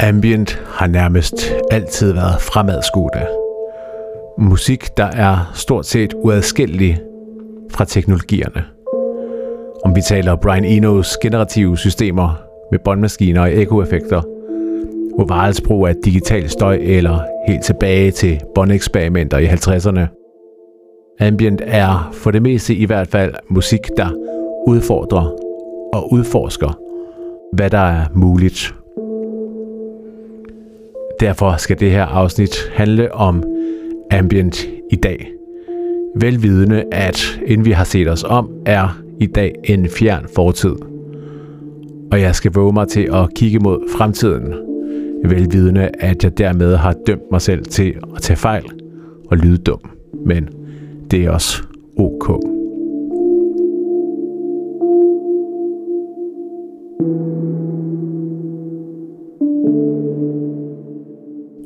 Ambient har nærmest altid været fremadskuende. Musik, der er stort set uadskillelig fra teknologierne. Om vi taler Brian Enos generative systemer med båndmaskiner og ekoeffekter, Ovals brug af digital støj eller helt tilbage til båndeksperimenter i 50'erne. Ambient er for det meste i hvert fald musik, der udfordrer og udforsker, hvad der er muligt Derfor skal det her afsnit handle om ambient i dag. Velvidende, at inden vi har set os om, er i dag en fjern fortid. Og jeg skal våge mig til at kigge mod fremtiden. Velvidende, at jeg dermed har dømt mig selv til at tage fejl og lyde dum. Men det er også ok.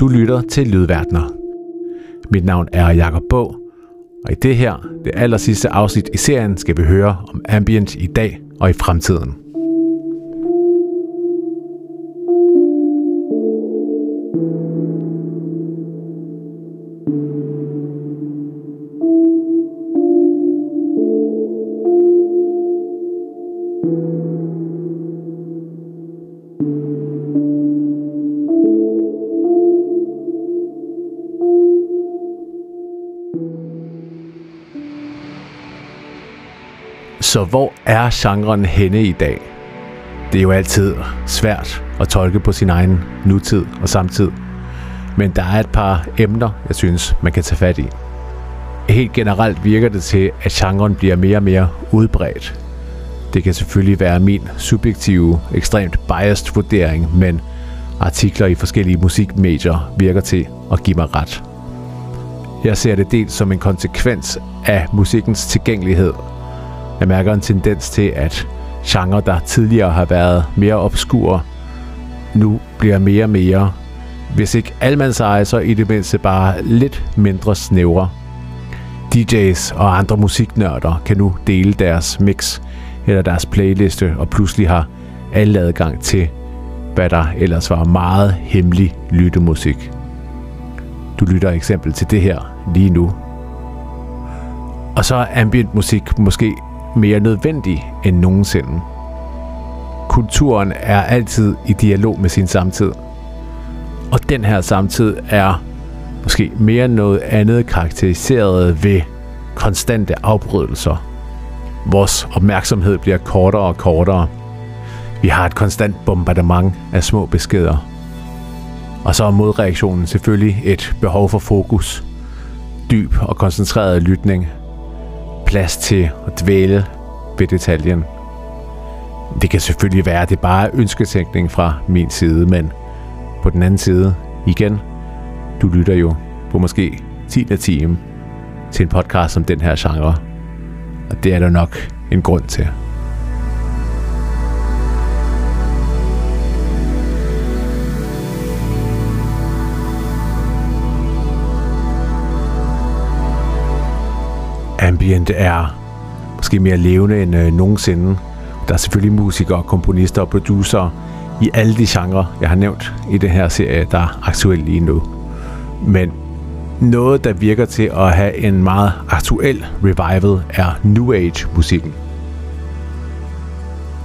Du lytter til Lydverdener. Mit navn er Jakob Bog, og i det her, det aller sidste afsnit i serien, skal vi høre om ambient i dag og i fremtiden. Så hvor er genren henne i dag? Det er jo altid svært at tolke på sin egen nutid og samtid. Men der er et par emner, jeg synes, man kan tage fat i. Helt generelt virker det til, at genren bliver mere og mere udbredt. Det kan selvfølgelig være min subjektive, ekstremt biased vurdering, men artikler i forskellige musikmedier virker til at give mig ret. Jeg ser det dels som en konsekvens af musikkens tilgængelighed jeg mærker en tendens til, at genre, der tidligere har været mere obskure, nu bliver mere og mere, hvis ikke almandseje, så i det mindste bare lidt mindre snævre. DJ's og andre musiknørder kan nu dele deres mix eller deres playliste og pludselig har alle adgang til, hvad der ellers var meget hemmelig lyttemusik. Du lytter eksempel til det her lige nu. Og så er ambient musik måske mere nødvendig end nogensinde. Kulturen er altid i dialog med sin samtid. Og den her samtid er måske mere end noget andet karakteriseret ved konstante afbrydelser. Vores opmærksomhed bliver kortere og kortere. Vi har et konstant bombardement af små beskeder. Og så er modreaktionen selvfølgelig et behov for fokus, dyb og koncentreret lytning – plads til at dvæle ved detaljen. Det kan selvfølgelig være, at det bare er ønsketænkning fra min side, men på den anden side, igen, du lytter jo på måske 10. time til en podcast om den her genre. Og det er der nok en grund til. Ambient er måske mere levende end øh, nogensinde. Der er selvfølgelig musikere, komponister og producer i alle de genrer, jeg har nævnt i den her serie, der er aktuelle lige nu. Men noget, der virker til at have en meget aktuel revival, er New Age-musikken.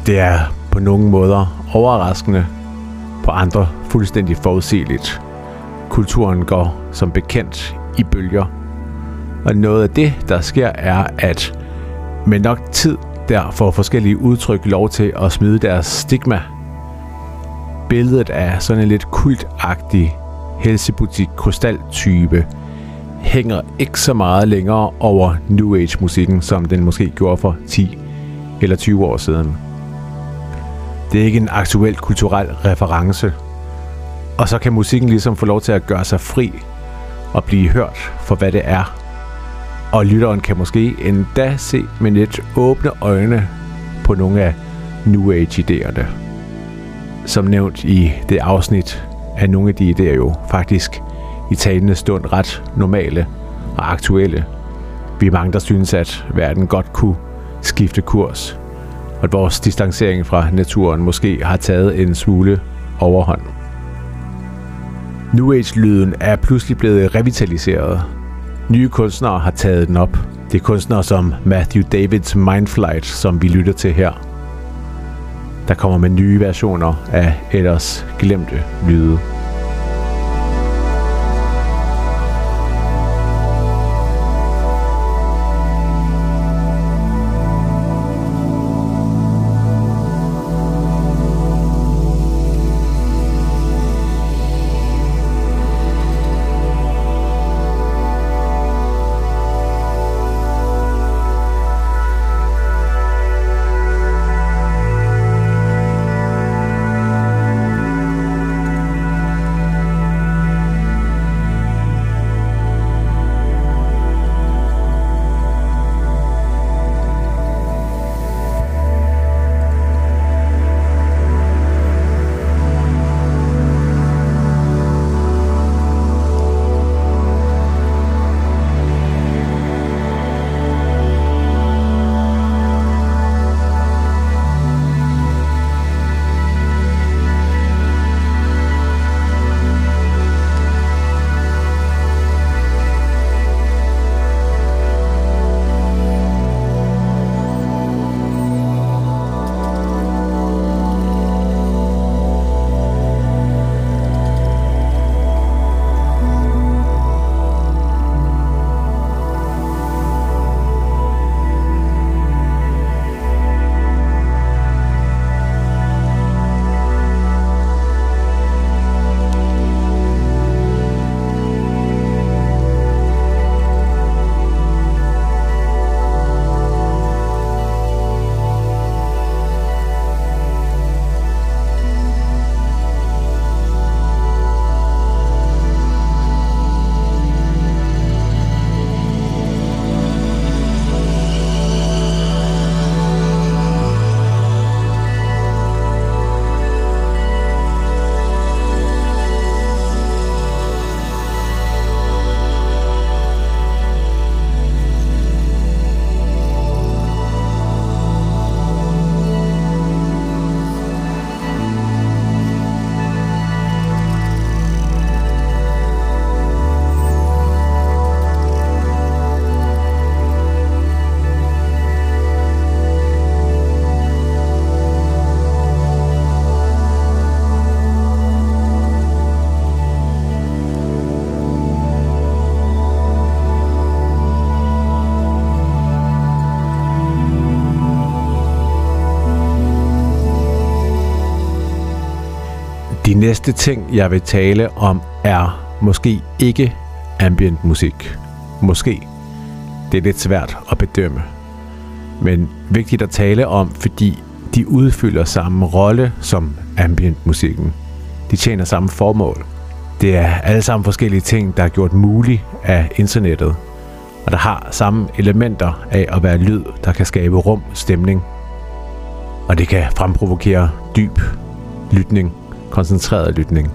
Det er på nogle måder overraskende, på andre fuldstændig forudsigeligt. Kulturen går som bekendt i bølger, og noget af det, der sker, er, at med nok tid der får forskellige udtryk lov til at smide deres stigma. Billedet af sådan en lidt kultagtig helsebutik krystaltype hænger ikke så meget længere over New Age-musikken, som den måske gjorde for 10 eller 20 år siden. Det er ikke en aktuel kulturel reference. Og så kan musikken ligesom få lov til at gøre sig fri og blive hørt for hvad det er, og lytteren kan måske endda se med lidt åbne øjne på nogle af New Age-idéerne. Som nævnt i det afsnit er nogle af de idéer jo faktisk i talende stund ret normale og aktuelle. Vi er mange, der synes, at verden godt kunne skifte kurs, og at vores distancering fra naturen måske har taget en smule overhånd. New Age-lyden er pludselig blevet revitaliseret. Nye kunstnere har taget den op. Det er kunstnere som Matthew Davids Mindflight, som vi lytter til her. Der kommer med nye versioner af ellers glemte lyde. Næste ting, jeg vil tale om, er måske ikke ambient musik. Måske. Det er lidt svært at bedømme. Men vigtigt at tale om, fordi de udfylder samme rolle som ambient musikken. De tjener samme formål. Det er alle sammen forskellige ting, der er gjort muligt af internettet, og der har samme elementer af at være lyd, der kan skabe rum, stemning, og det kan fremprovokere dyb lytning koncentreret lytning.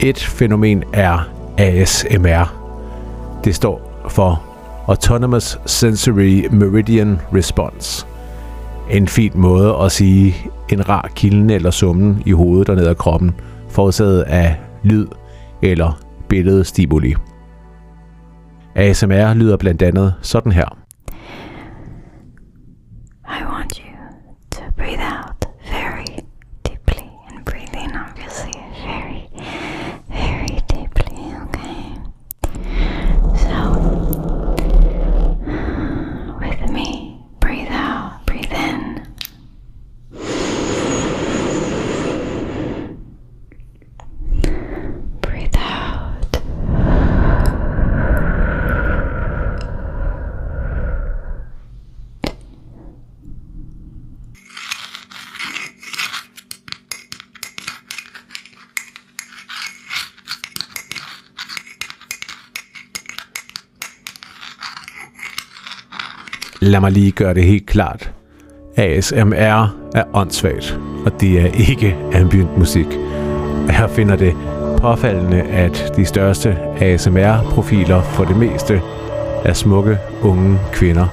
Et fænomen er ASMR. Det står for Autonomous Sensory Meridian Response. En fin måde at sige en rar kilden eller summen i hovedet og ned ad kroppen, forårsaget af lyd eller billedstimuli. ASMR lyder blandt andet sådan her. I want you to breathe out very Lad mig lige gøre det helt klart. ASMR er åndssvagt, og det er ikke ambient musik. Her finder det påfaldende, at de største ASMR-profiler for det meste er smukke, unge kvinder.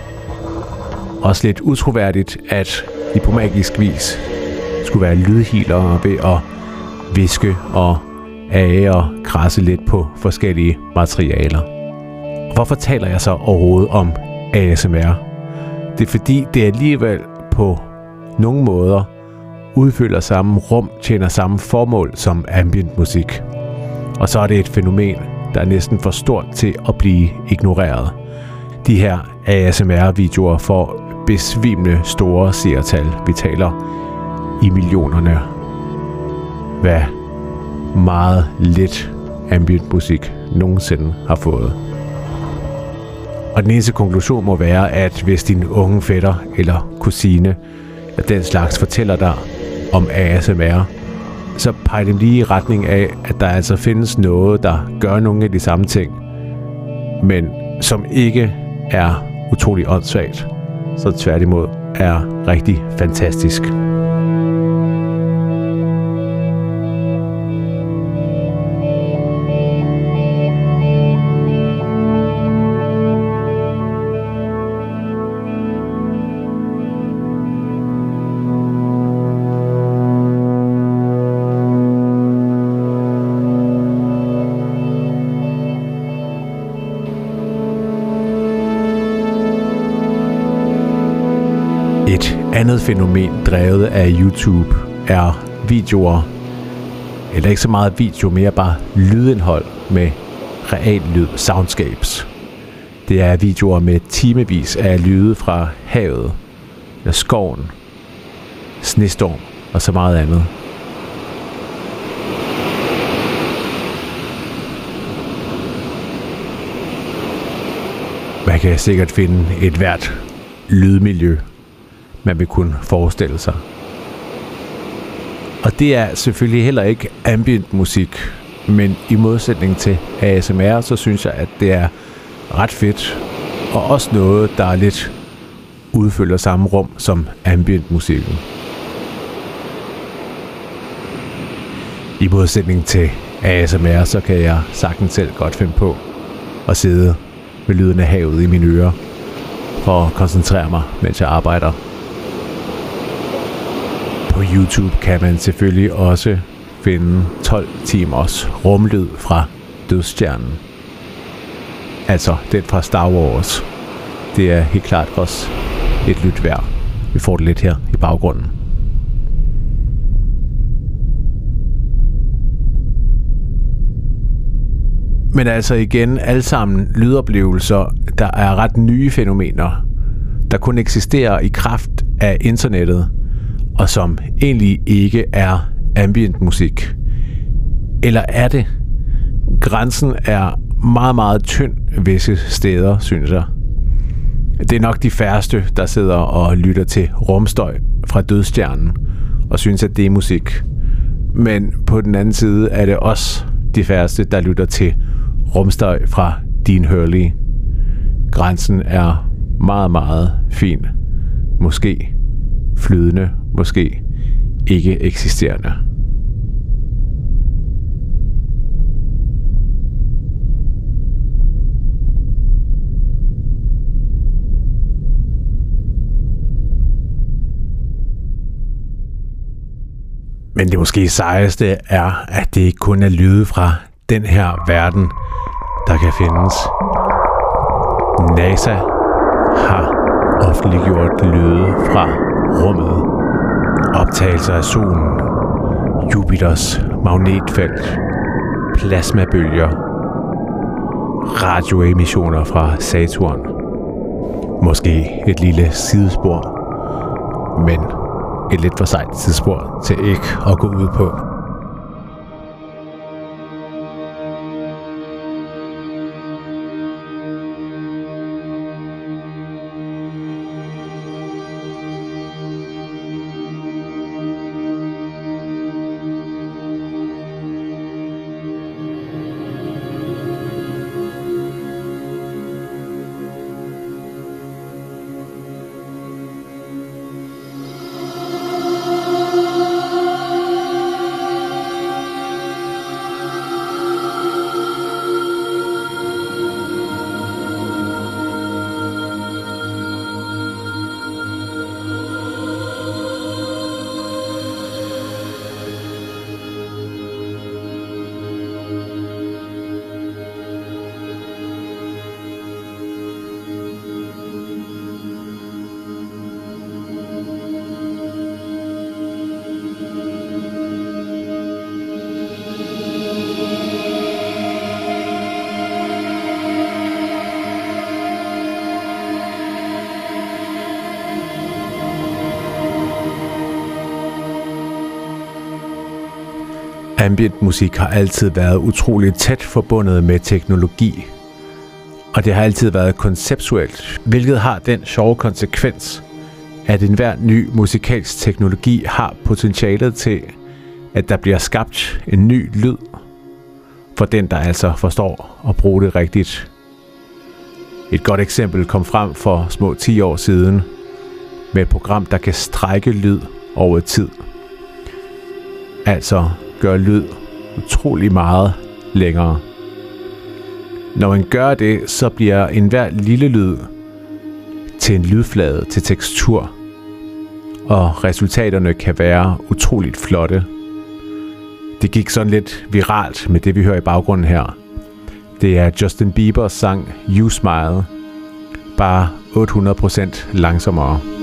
Også lidt utroværdigt, at de på magisk vis skulle være lydhilere ved at viske og age og krasse lidt på forskellige materialer. Hvorfor taler jeg så overhovedet om ASMR? Det er fordi, det alligevel på nogle måder udfylder samme rum, tjener samme formål som ambient musik. Og så er det et fænomen, der er næsten for stort til at blive ignoreret. De her ASMR-videoer får besvimende store seertal. Vi taler i millionerne. Hvad meget lidt ambient musik nogensinde har fået. Og den eneste konklusion må være, at hvis din unge fætter eller kusine at den slags fortæller dig om ASMR, så peger dem lige i retning af, at der altså findes noget, der gør nogle af de samme ting, men som ikke er utrolig åndssvagt, så tværtimod er rigtig fantastisk. Fænomen drevet af YouTube er videoer, eller ikke så meget video, mere bare lydindhold med real lyd, soundscapes. Det er videoer med timevis af lyde fra havet, eller skoven, snestorm og så meget andet. Man kan sikkert finde et hvert lydmiljø man vil kunne forestille sig. Og det er selvfølgelig heller ikke ambient musik, men i modsætning til ASMR, så synes jeg, at det er ret fedt, og også noget, der er lidt udfylder samme rum som ambient musikken. I modsætning til ASMR, så kan jeg sagtens selv godt finde på at sidde med lyden af havet i mine ører, for at koncentrere mig, mens jeg arbejder på YouTube kan man selvfølgelig også finde 12 timers rumlyd fra Dødstjernen. Altså den fra Star Wars. Det er helt klart også et lyt værd. Vi får det lidt her i baggrunden. Men altså igen, alle sammen lydoplevelser, der er ret nye fænomener, der kun eksisterer i kraft af internettet – og som egentlig ikke er ambient musik. Eller er det? Grænsen er meget, meget tynd visse steder, synes jeg. Det er nok de færreste, der sidder og lytter til rumstøj fra dødstjernen og synes, at det er musik. Men på den anden side er det også de færreste, der lytter til rumstøj fra din Hurley. Grænsen er meget, meget fin. Måske flydende måske ikke eksisterende. Men det måske sejeste er, at det ikke kun er lyde fra den her verden, der kan findes. NASA har offentliggjort lyde fra rummet Optagelser af solen, Jupiters magnetfelt, plasmabølger, radioemissioner fra Saturn. Måske et lille sidespor, men et lidt for sejt sidespor til ikke at gå ud på. Ambient musik har altid været utroligt tæt forbundet med teknologi, og det har altid været konceptuelt, hvilket har den sjove konsekvens, at enhver ny musikalsk teknologi har potentialet til, at der bliver skabt en ny lyd for den, der altså forstår at bruge det rigtigt. Et godt eksempel kom frem for små 10 år siden med et program, der kan strække lyd over tid. Altså gør lyd utrolig meget længere. Når man gør det, så bliver enhver lille lyd til en lydflade, til tekstur, og resultaterne kan være utroligt flotte. Det gik sådan lidt viralt med det, vi hører i baggrunden her. Det er Justin Biebers sang You Smile, bare 800% langsommere.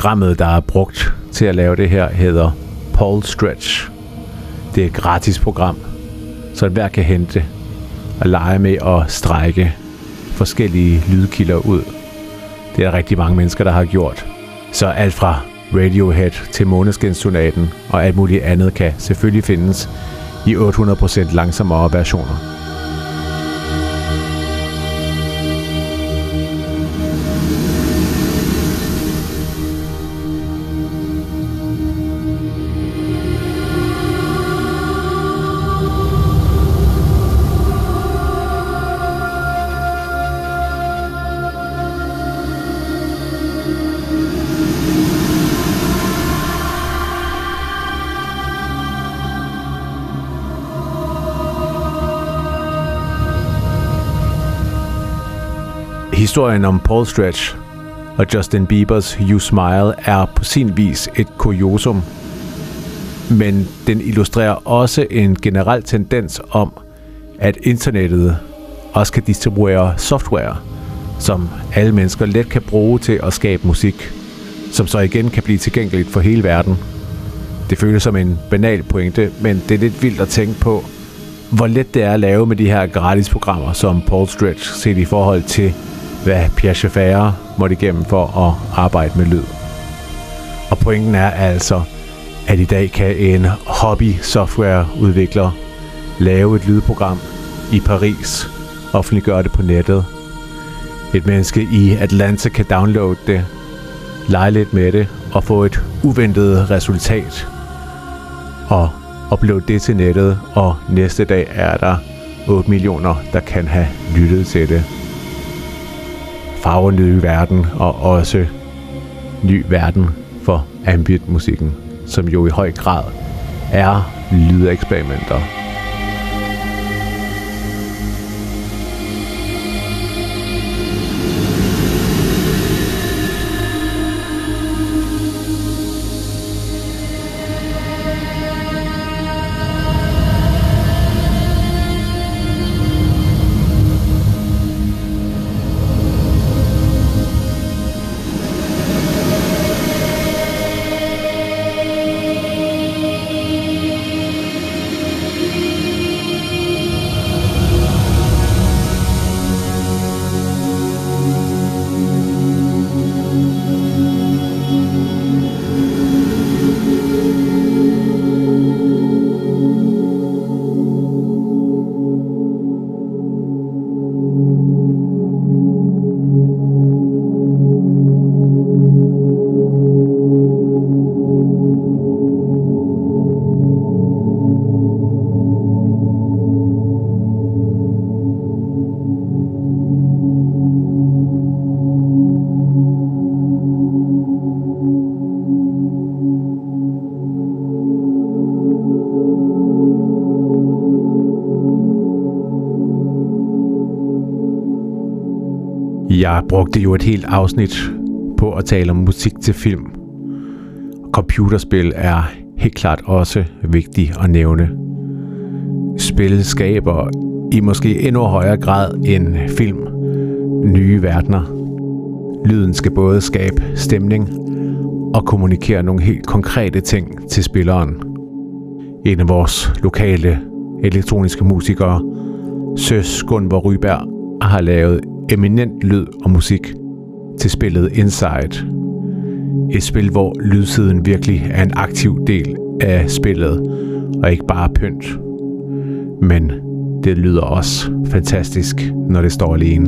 Programmet, der er brugt til at lave det her, hedder Paul Stretch. Det er et gratis program, så hver kan hente og lege med at strække forskellige lydkilder ud. Det er der rigtig mange mennesker, der har gjort. Så alt fra Radiohead til Måneskinsonaten og alt muligt andet kan selvfølgelig findes i 800% langsommere versioner. Historien om Paul Stretch og Justin Biebers You Smile er på sin vis et kuriosum, men den illustrerer også en generel tendens om, at internettet også kan distribuere software, som alle mennesker let kan bruge til at skabe musik, som så igen kan blive tilgængeligt for hele verden. Det føles som en banal pointe, men det er lidt vildt at tænke på, hvor let det er at lave med de her gratis programmer som Paul Stretch, set i forhold til hvad Pierre Schaeffer måtte igennem for at arbejde med lyd. Og pointen er altså, at i dag kan en hobby-softwareudvikler lave et lydprogram i Paris, offentliggøre det på nettet. Et menneske i Atlanta kan downloade det, lege lidt med det og få et uventet resultat. Og uploade det til nettet, og næste dag er der 8 millioner, der kan have lyttet til det farver ny verden, og også ny verden for ambient musikken, som jo i høj grad er lydeksperimenter. Jeg brugte jo et helt afsnit på at tale om musik til film. Computerspil er helt klart også vigtigt at nævne. Spil skaber i måske endnu højere grad end film nye verdener. Lyden skal både skabe stemning og kommunikere nogle helt konkrete ting til spilleren. En af vores lokale elektroniske musikere, Søs Gunvor Ryberg, har lavet eminent lyd og musik til spillet Inside. Et spil, hvor lydsiden virkelig er en aktiv del af spillet, og ikke bare pynt. Men det lyder også fantastisk, når det står alene.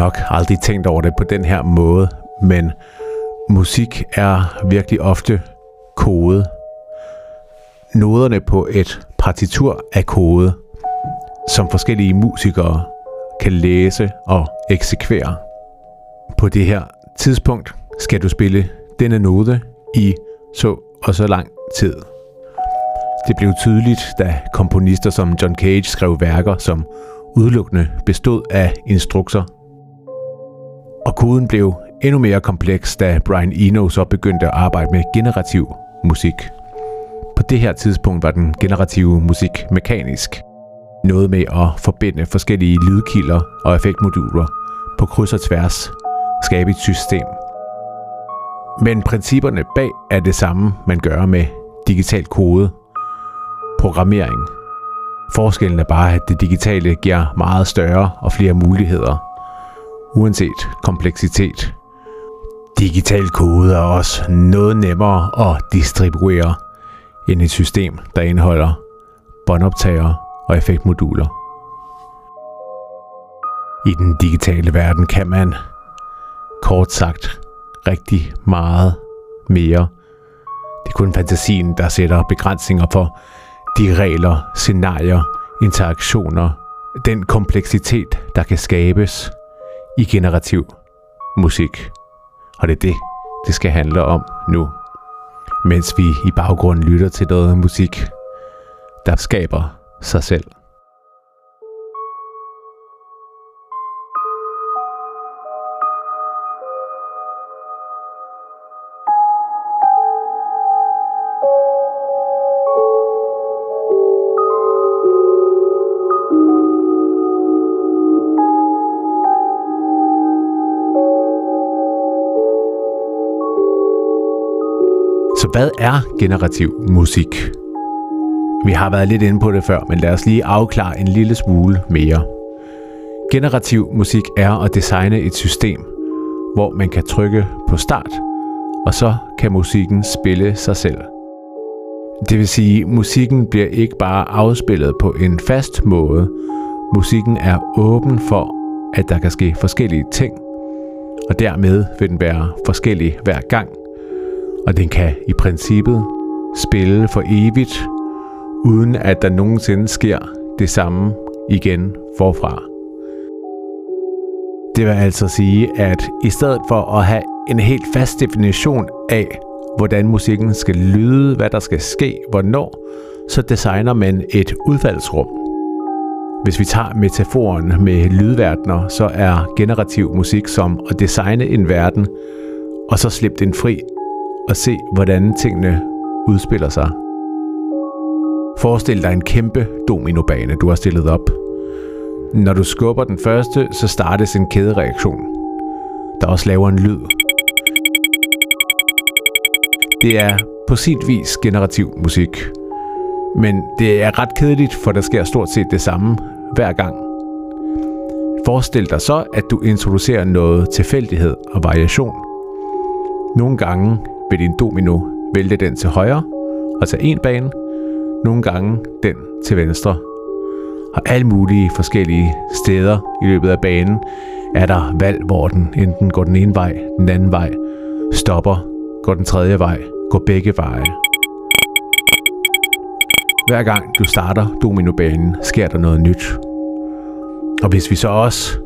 Nok aldrig tænkt over det på den her måde, men musik er virkelig ofte kode. Noderne på et partitur er kode, som forskellige musikere kan læse og eksekvere. På det her tidspunkt skal du spille denne note i så og så lang tid. Det blev tydeligt, da komponister som John Cage skrev værker, som udelukkende bestod af instrukser og koden blev endnu mere kompleks, da Brian Eno så begyndte at arbejde med generativ musik. På det her tidspunkt var den generative musik mekanisk. Noget med at forbinde forskellige lydkilder og effektmoduler på kryds og tværs, skabe et system. Men principperne bag er det samme, man gør med digital kode, programmering. Forskellen er bare, at det digitale giver meget større og flere muligheder, uanset kompleksitet. Digital kode er også noget nemmere at distribuere end et system, der indeholder båndoptagere og effektmoduler. I den digitale verden kan man, kort sagt, rigtig meget mere. Det er kun fantasien, der sætter begrænsninger for de regler, scenarier, interaktioner, den kompleksitet, der kan skabes i generativ musik. Og det er det, det skal handle om nu. Mens vi i baggrunden lytter til noget musik, der skaber sig selv. Hvad er generativ musik? Vi har været lidt inde på det før, men lad os lige afklare en lille smule mere. Generativ musik er at designe et system, hvor man kan trykke på start, og så kan musikken spille sig selv. Det vil sige, at musikken bliver ikke bare afspillet på en fast måde. Musikken er åben for, at der kan ske forskellige ting, og dermed vil den være forskellig hver gang og den kan i princippet spille for evigt, uden at der nogensinde sker det samme igen forfra. Det vil altså sige, at i stedet for at have en helt fast definition af, hvordan musikken skal lyde, hvad der skal ske, hvornår, så designer man et udfaldsrum. Hvis vi tager metaforen med lydverdener, så er generativ musik som at designe en verden, og så slippe den fri og se, hvordan tingene udspiller sig. Forestil dig en kæmpe dominobane, du har stillet op. Når du skubber den første, så startes en kædereaktion, der også laver en lyd. Det er på sin vis generativ musik, men det er ret kedeligt, for der sker stort set det samme hver gang. Forestil dig så, at du introducerer noget tilfældighed og variation. Nogle gange vil din domino vælge den til højre og tage en bane, nogle gange den til venstre. Og alle mulige forskellige steder i løbet af banen er der valg, hvor den enten går den ene vej, den anden vej, stopper, går den tredje vej, går begge veje. Hver gang du starter dominobanen, sker der noget nyt. Og hvis vi så også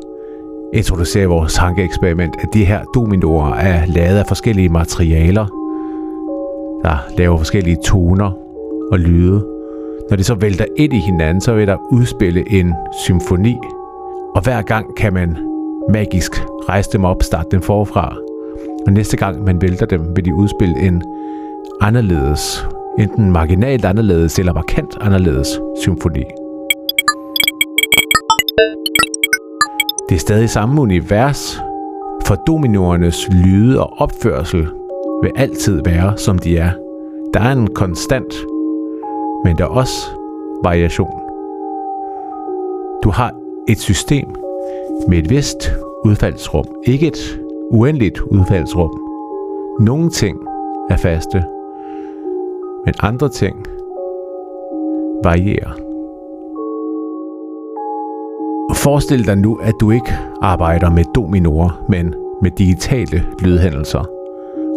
introducerer vores tankeeksperiment, at de her dominoer er lavet af forskellige materialer, der laver forskellige toner og lyde. Når de så vælter ind i hinanden, så vil der udspille en symfoni. Og hver gang kan man magisk rejse dem op, starte dem forfra. Og næste gang man vælter dem, vil de udspille en anderledes, enten marginalt anderledes eller markant anderledes symfoni. Det er stadig samme univers, for dominoernes lyde og opførsel vil altid være, som de er. Der er en konstant, men der er også variation. Du har et system med et vist udfaldsrum. Ikke et uendeligt udfaldsrum. Nogle ting er faste, men andre ting varierer. Forestil dig nu, at du ikke arbejder med dominoer, men med digitale lydhændelser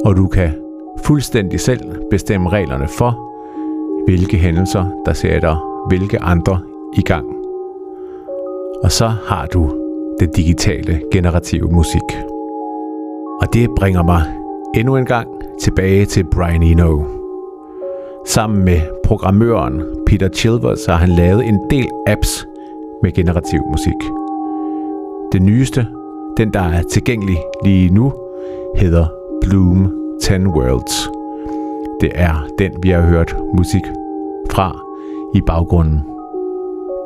og du kan fuldstændig selv bestemme reglerne for, hvilke hændelser, der sætter hvilke andre i gang. Og så har du den digitale generative musik. Og det bringer mig endnu en gang tilbage til Brian Eno. Sammen med programmøren Peter Chilvers har han lavet en del apps med generativ musik. Det nyeste, den der er tilgængelig lige nu, hedder Bloom 10 Worlds. det er den, vi har hørt musik fra i baggrunden.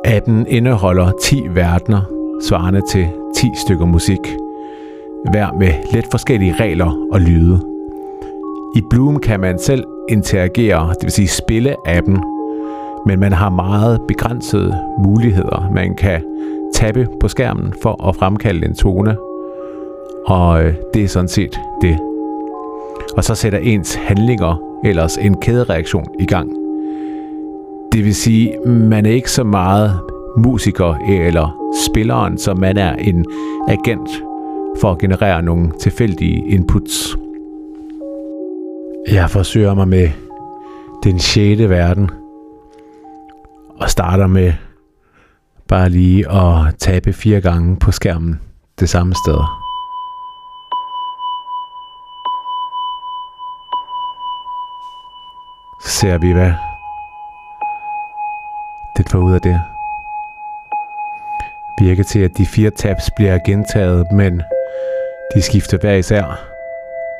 Appen indeholder 10 verdener, svarende til 10 stykker musik, hver med lidt forskellige regler og lyde. I Bloom kan man selv interagere, det vil sige spille appen, men man har meget begrænsede muligheder. Man kan tappe på skærmen for at fremkalde en tone, og øh, det er sådan set det. Og så sætter ens handlinger ellers en kædereaktion i gang. Det vil sige, man er ikke så meget musiker eller spilleren, som man er en agent for at generere nogle tilfældige inputs. Jeg forsøger mig med den sjette verden, og starter med bare lige at tabe fire gange på skærmen det samme sted. Så ser vi, hvad det får ud af det. Virker til, at de fire tabs bliver gentaget, men de skifter hver især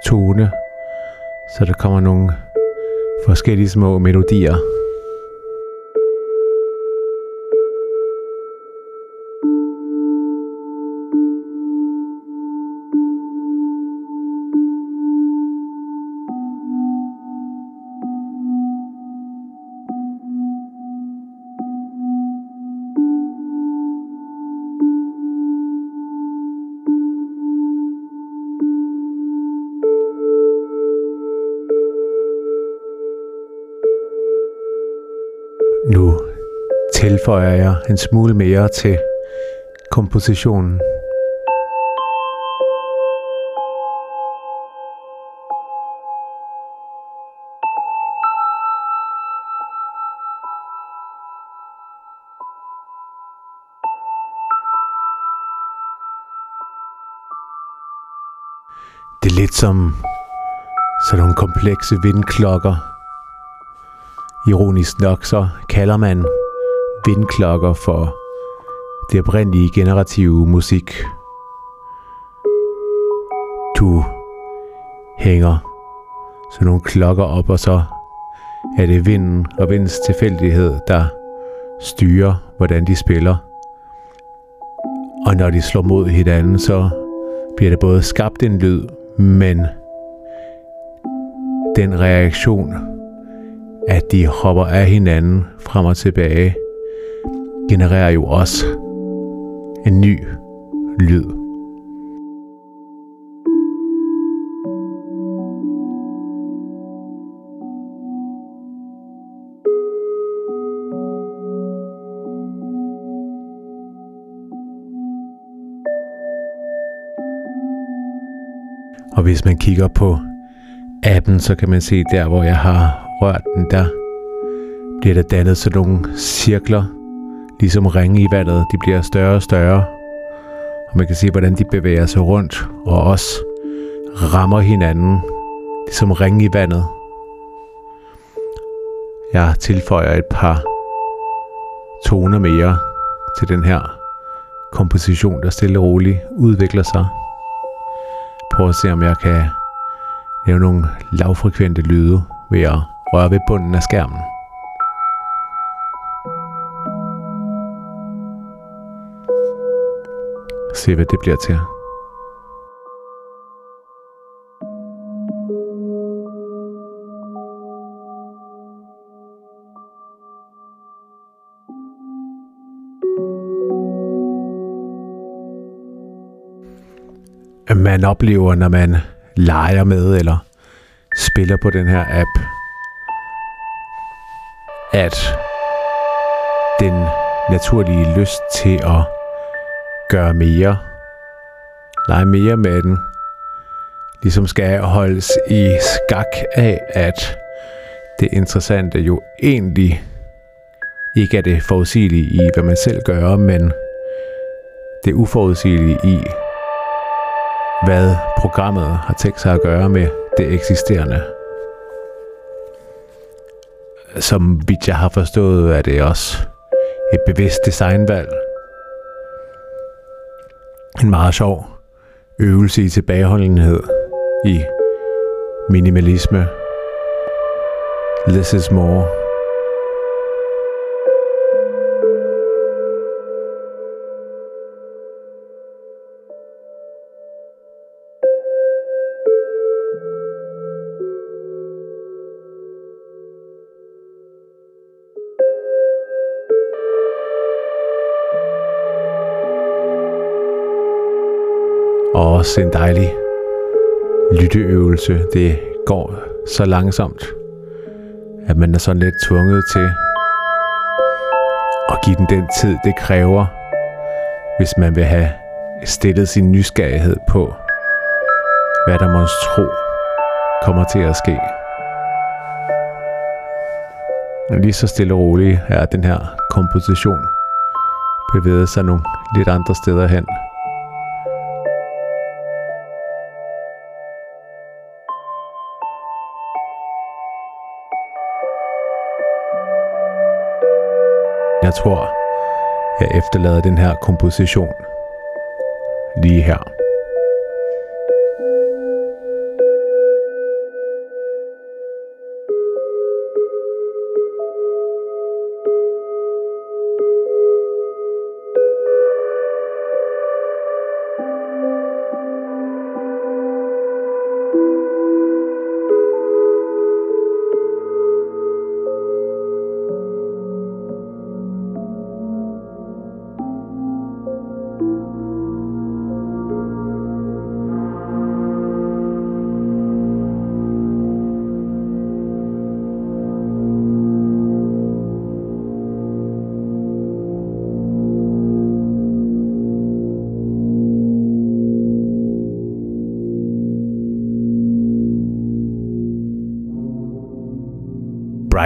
tone, så der kommer nogle forskellige små melodier. Tilføjer jeg en smule mere til kompositionen. Det er lidt som sådan nogle komplekse vindklokker, Ironisk nok så kalder man vindklokker for det oprindelige generative musik. Du hænger sådan nogle klokker op, og så er det vinden og vindens tilfældighed, der styrer, hvordan de spiller. Og når de slår mod hinanden, så bliver der både skabt en lyd, men den reaktion, at de hopper af hinanden frem og tilbage, genererer jo også en ny lyd. Og hvis man kigger på appen, så kan man se der, hvor jeg har rørt den, der bliver der dannet sådan nogle cirkler, ligesom ringe i vandet. De bliver større og større, og man kan se, hvordan de bevæger sig rundt, og også rammer hinanden, ligesom ringe i vandet. Jeg tilføjer et par toner mere til den her komposition, der stille og roligt udvikler sig. Prøv at se, om jeg kan lave nogle lavfrekvente lyde ved at røre ved bunden af skærmen. Se hvad det bliver til. man oplever, når man leger med eller spiller på den her app, at den naturlige lyst til at gøre mere, lege mere med den, ligesom skal holdes i skak af, at det interessante jo egentlig ikke er det forudsigelige i, hvad man selv gør, men det uforudsigelige i, hvad programmet har tænkt sig at gøre med det eksisterende. Som vidt jeg har forstået, er det også et bevidst designvalg. En meget sjov øvelse i tilbageholdenhed, i minimalisme, This is more. Også en dejlig lytteøvelse. Det går så langsomt, at man er sådan lidt tvunget til at give den den tid, det kræver, hvis man vil have stillet sin nysgerrighed på, hvad der måske tro kommer til at ske. Lige så stille og roligt er den her komposition bevæget sig nogle lidt andre steder hen. Jeg tror, jeg efterlader den her komposition lige her.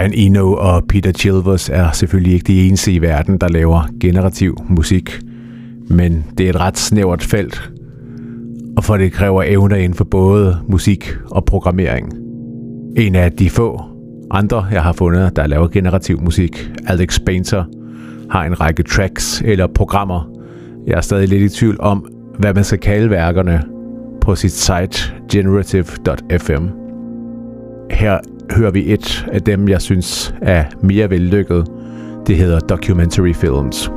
Brian Eno og Peter Chilvers er selvfølgelig ikke de eneste i verden, der laver generativ musik, men det er et ret snævert felt, og for det kræver evner inden for både musik og programmering. En af de få andre, jeg har fundet, der laver generativ musik, Alex Painter, har en række tracks eller programmer. Jeg er stadig lidt i tvivl om, hvad man skal kalde værkerne på sit site generative.fm. Her hører vi et af dem, jeg synes er mere vellykket. Det hedder Documentary Films.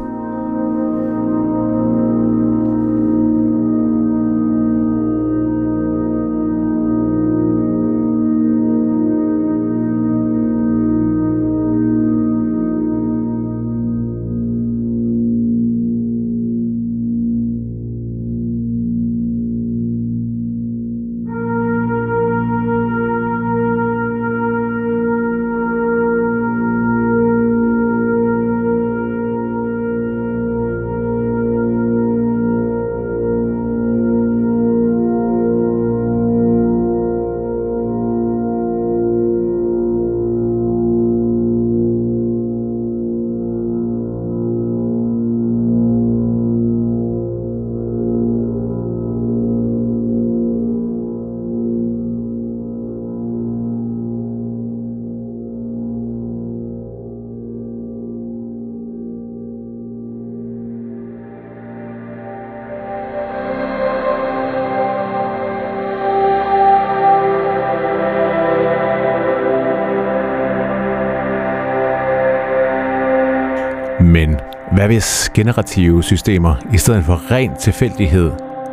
Hvis generative systemer i stedet for ren tilfældighed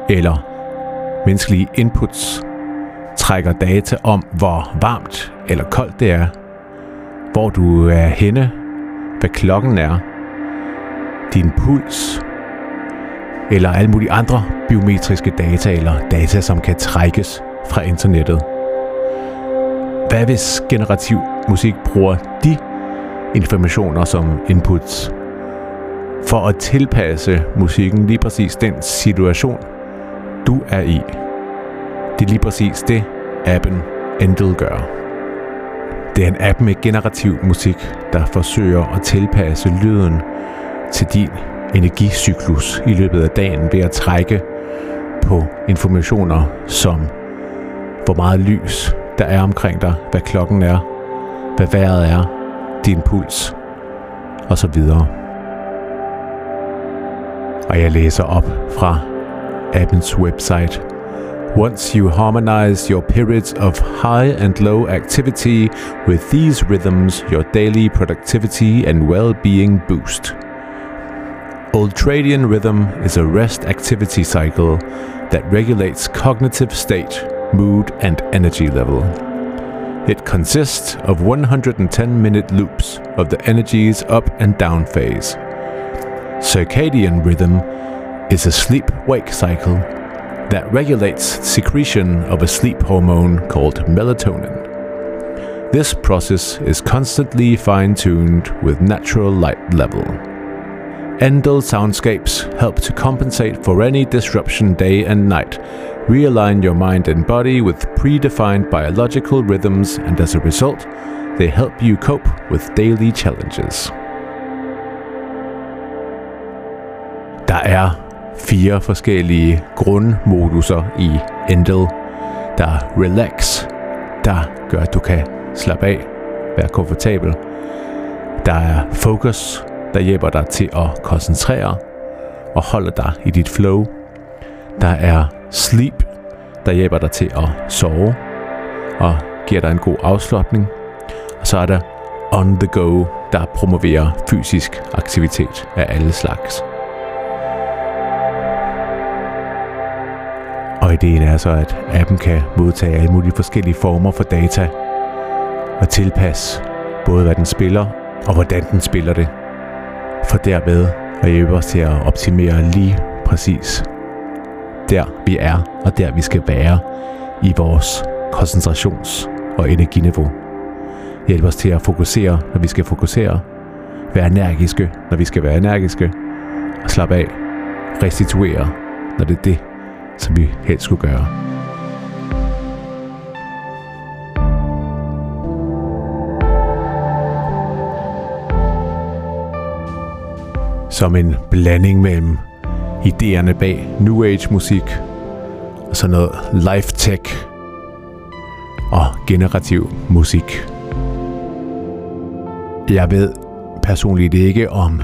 eller menneskelige inputs trækker data om, hvor varmt eller koldt det er, hvor du er henne, hvad klokken er, din puls, eller alle mulige andre biometriske data eller data, som kan trækkes fra internettet. Hvad hvis generativ musik bruger de informationer som inputs for at tilpasse musikken lige præcis den situation, du er i. Det er lige præcis det, appen Endel gør. Det er en app med generativ musik, der forsøger at tilpasse lyden til din energicyklus i løbet af dagen ved at trække på informationer som hvor meget lys der er omkring dig, hvad klokken er, hvad vejret er, din puls og så videre. Og jeg læser op fra appens website. Once you harmonize your periods of high and low activity with these rhythms, your daily productivity and well being boost. Ultradian rhythm is a rest activity cycle that regulates cognitive state, mood, and energy level. It consists of 110 minute loops of the energy's up and down phase. Circadian rhythm is a sleep wake cycle that regulates secretion of a sleep hormone called melatonin. This process is constantly fine tuned with natural light level. Endel soundscapes help to compensate for any disruption day and night, realign your mind and body with predefined biological rhythms, and as a result, they help you cope with daily challenges. Der er fire forskellige grundmoduser i Endel. Der er Relax, der gør, at du kan slappe af, være komfortabel. Der er Focus, der hjælper dig til at koncentrere og holde dig i dit flow. Der er Sleep, der hjælper dig til at sove og giver dig en god afslutning. Og så er der On The Go, der promoverer fysisk aktivitet af alle slags. Og ideen er så, at appen kan modtage alle mulige forskellige former for data og tilpasse både hvad den spiller og hvordan den spiller det. For derved at hjælpe os til at optimere lige præcis der vi er og der vi skal være i vores koncentrations- og energiniveau. Hjælpe os til at fokusere, når vi skal fokusere. Være energiske, når vi skal være energiske. Og slappe af. Restituere, når det er det, som vi helst skulle gøre. Som en blanding mellem idéerne bag New Age musik og sådan noget life tech og generativ musik. Jeg ved personligt ikke, om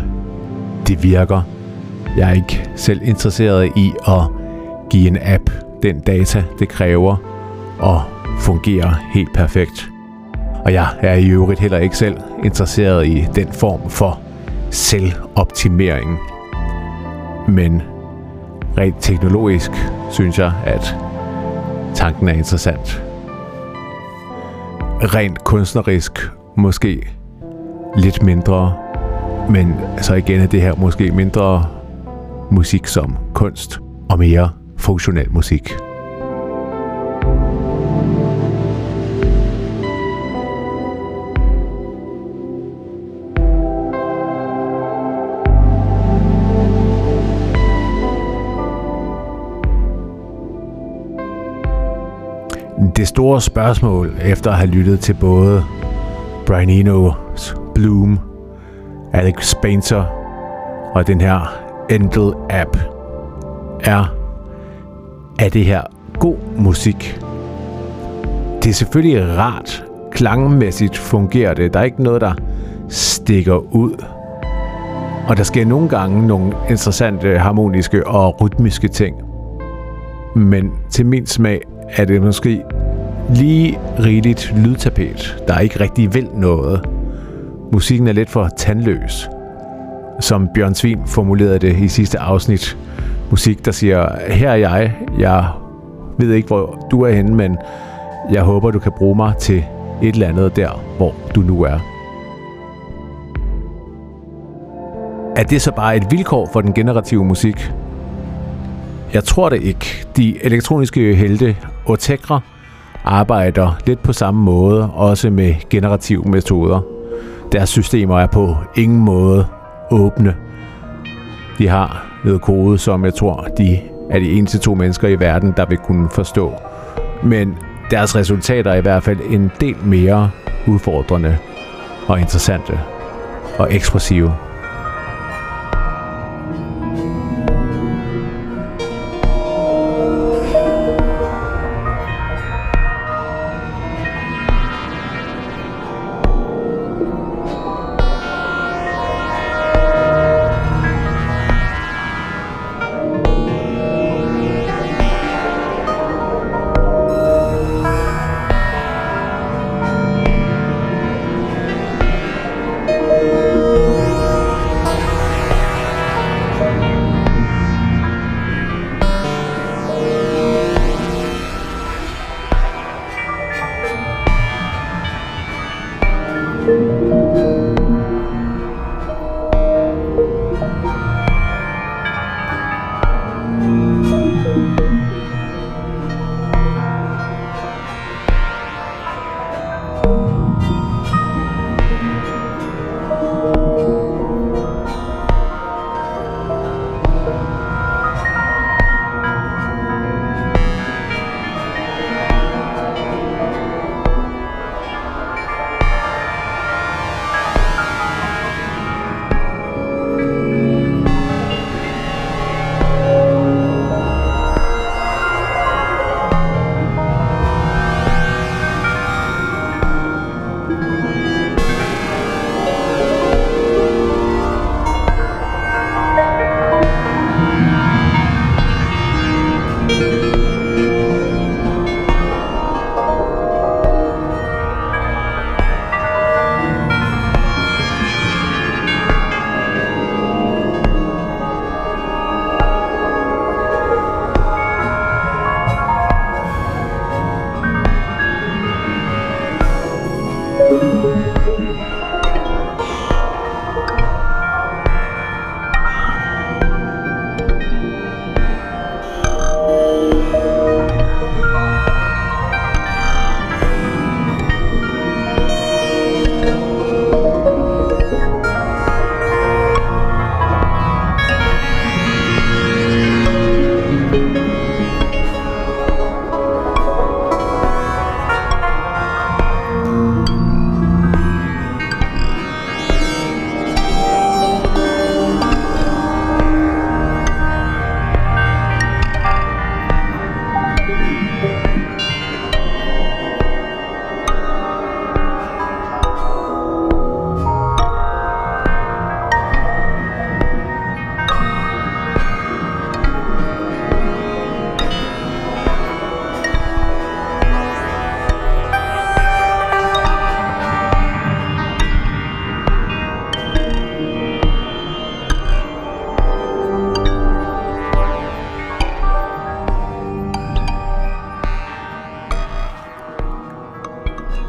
det virker. Jeg er ikke selv interesseret i at give en app den data, det kræver, og fungerer helt perfekt. Og jeg er i øvrigt heller ikke selv interesseret i den form for selvoptimering. Men rent teknologisk synes jeg, at tanken er interessant. Rent kunstnerisk måske lidt mindre, men så igen er det her måske mindre musik som kunst og mere funktionel musik. Det store spørgsmål efter at have lyttet til både Brian Eno's Bloom, Alex Spencer og den her Endel app er, er det her god musik? Det er selvfølgelig rart. Klangmæssigt fungerer det. Der er ikke noget, der stikker ud. Og der sker nogle gange nogle interessante harmoniske og rytmiske ting. Men til min smag er det måske lige rigeligt lydtapet, der ikke rigtig vil noget. Musikken er lidt for tandløs. Som Bjørn Svin formulerede det i sidste afsnit. Musik, der siger, her er jeg, jeg ved ikke, hvor du er henne, men jeg håber, du kan bruge mig til et eller andet der, hvor du nu er. Er det så bare et vilkår for den generative musik? Jeg tror det ikke. De elektroniske helte Otegra arbejder lidt på samme måde, også med generative metoder. Deres systemer er på ingen måde åbne. De har noget kode, som jeg tror, de er de eneste to mennesker i verden, der vil kunne forstå. Men deres resultater er i hvert fald en del mere udfordrende og interessante og ekspressive.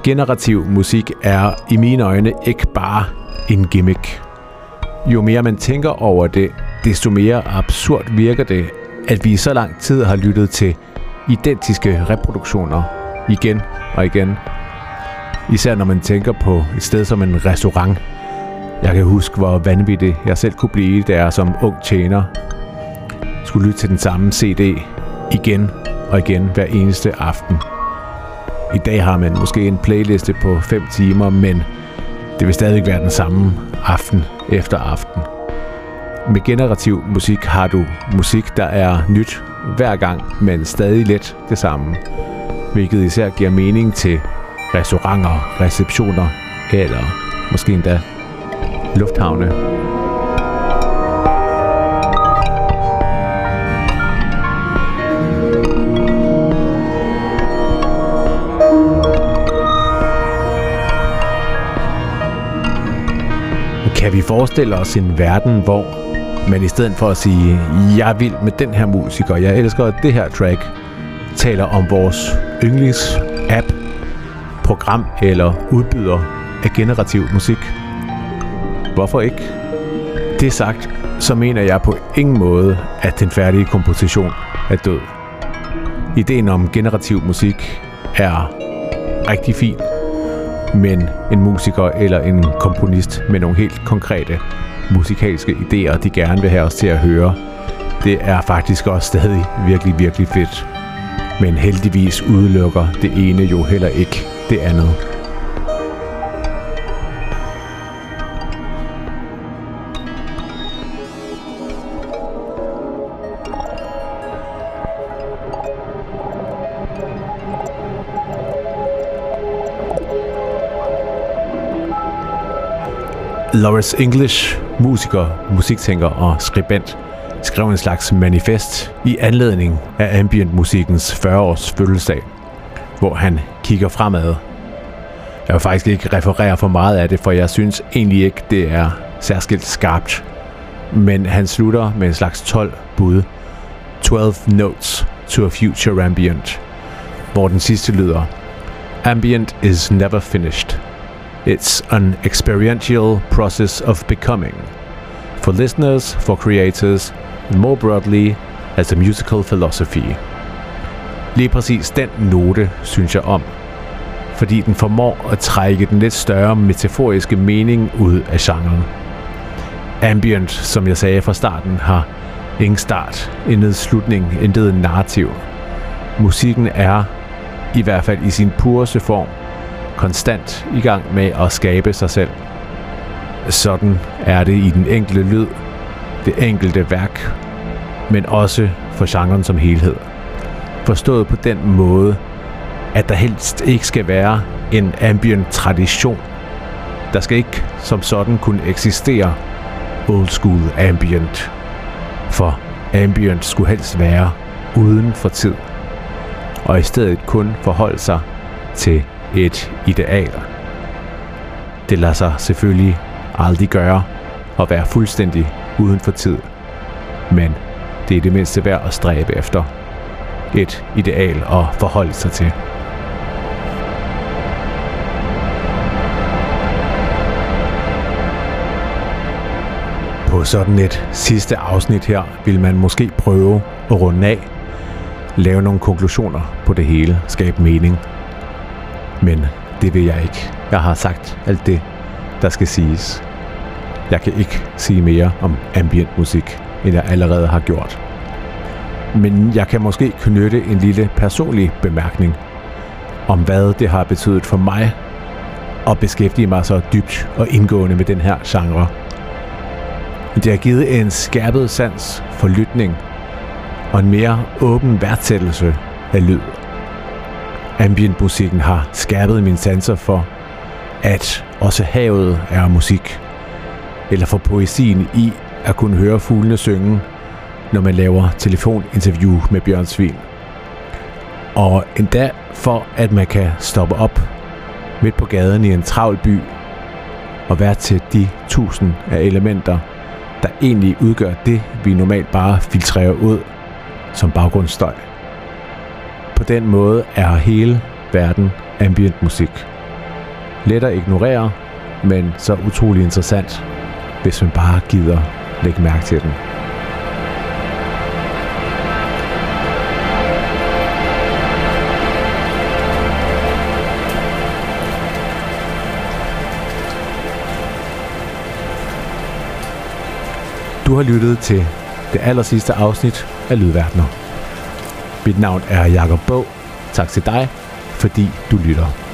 Generativ musik er i mine øjne ikke bare en gimmick. Jo mere man tænker over det, desto mere absurd virker det, at vi i så lang tid har lyttet til identiske reproduktioner igen og igen. Især når man tænker på et sted som en restaurant. Jeg kan huske, hvor vanvittigt jeg selv kunne blive, da jeg som ung tjener skulle lytte til den samme CD igen og igen hver eneste aften. I dag har man måske en playliste på 5 timer, men det vil stadig være den samme aften efter aften. Med generativ musik har du musik, der er nyt hver gang, men stadig let det samme. Hvilket især giver mening til restauranter, receptioner eller måske endda lufthavne. Kan vi forestille os en verden, hvor man i stedet for at sige, jeg vil med den her musiker, jeg elsker det her track, taler om vores yndlings-app, program eller udbyder af generativ musik? Hvorfor ikke? Det sagt, så mener jeg på ingen måde, at den færdige komposition er død. Ideen om generativ musik er rigtig fin, men en musiker eller en komponist med nogle helt konkrete musikalske idéer, de gerne vil have os til at høre, det er faktisk også stadig virkelig, virkelig fedt. Men heldigvis udelukker det ene jo heller ikke det andet. Lawrence English, musiker, musiktænker og skribent, skrev en slags manifest i anledning af ambient-musikkens 40-års fødselsdag, hvor han kigger fremad. Jeg vil faktisk ikke referere for meget af det, for jeg synes egentlig ikke, det er særskilt skarpt. Men han slutter med en slags 12 bud. 12 Notes to a Future Ambient, hvor den sidste lyder Ambient is never finished. It's an experiential process of becoming. For listeners, for creators, and more broadly, as a musical philosophy. Lige præcis den note synes jeg om, fordi den formår at trække den lidt større metaforiske mening ud af genren. Ambient, som jeg sagde fra starten, har ingen start, intet slutning, intet narrativ. Musikken er, i hvert fald i sin pureste form, konstant i gang med at skabe sig selv. Sådan er det i den enkelte lyd, det enkelte værk, men også for genren som helhed. Forstået på den måde, at der helst ikke skal være en ambient tradition. Der skal ikke som sådan kunne eksistere old school ambient. For ambient skulle helst være uden for tid. Og i stedet kun forholde sig til et ideal. Det lader sig selvfølgelig aldrig gøre at være fuldstændig uden for tid. Men det er det mindste værd at stræbe efter. Et ideal at forholde sig til. På sådan et sidste afsnit her vil man måske prøve at runde af, lave nogle konklusioner på det hele, skabe mening. Men det vil jeg ikke. Jeg har sagt alt det, der skal siges. Jeg kan ikke sige mere om ambient musik, end jeg allerede har gjort. Men jeg kan måske knytte en lille personlig bemærkning om, hvad det har betydet for mig at beskæftige mig så dybt og indgående med den her genre. Det har givet en skærpet sans for lytning og en mere åben værdsættelse af lyd ambientmusikken har skærpet mine sanser for, at også havet er musik, eller for poesien i at kunne høre fuglene synge, når man laver telefoninterview med Bjørn Svin. Og endda for, at man kan stoppe op midt på gaden i en travl by og være til de tusind af elementer, der egentlig udgør det, vi normalt bare filtrerer ud som baggrundsstøj. På den måde er hele verden ambient musik. Let at ignorere, men så utrolig interessant, hvis man bare gider lægge mærke til den. Du har lyttet til det aller sidste afsnit af Lydverdener. Mit navn er Jakob Bog. Tak til dig, fordi du lytter.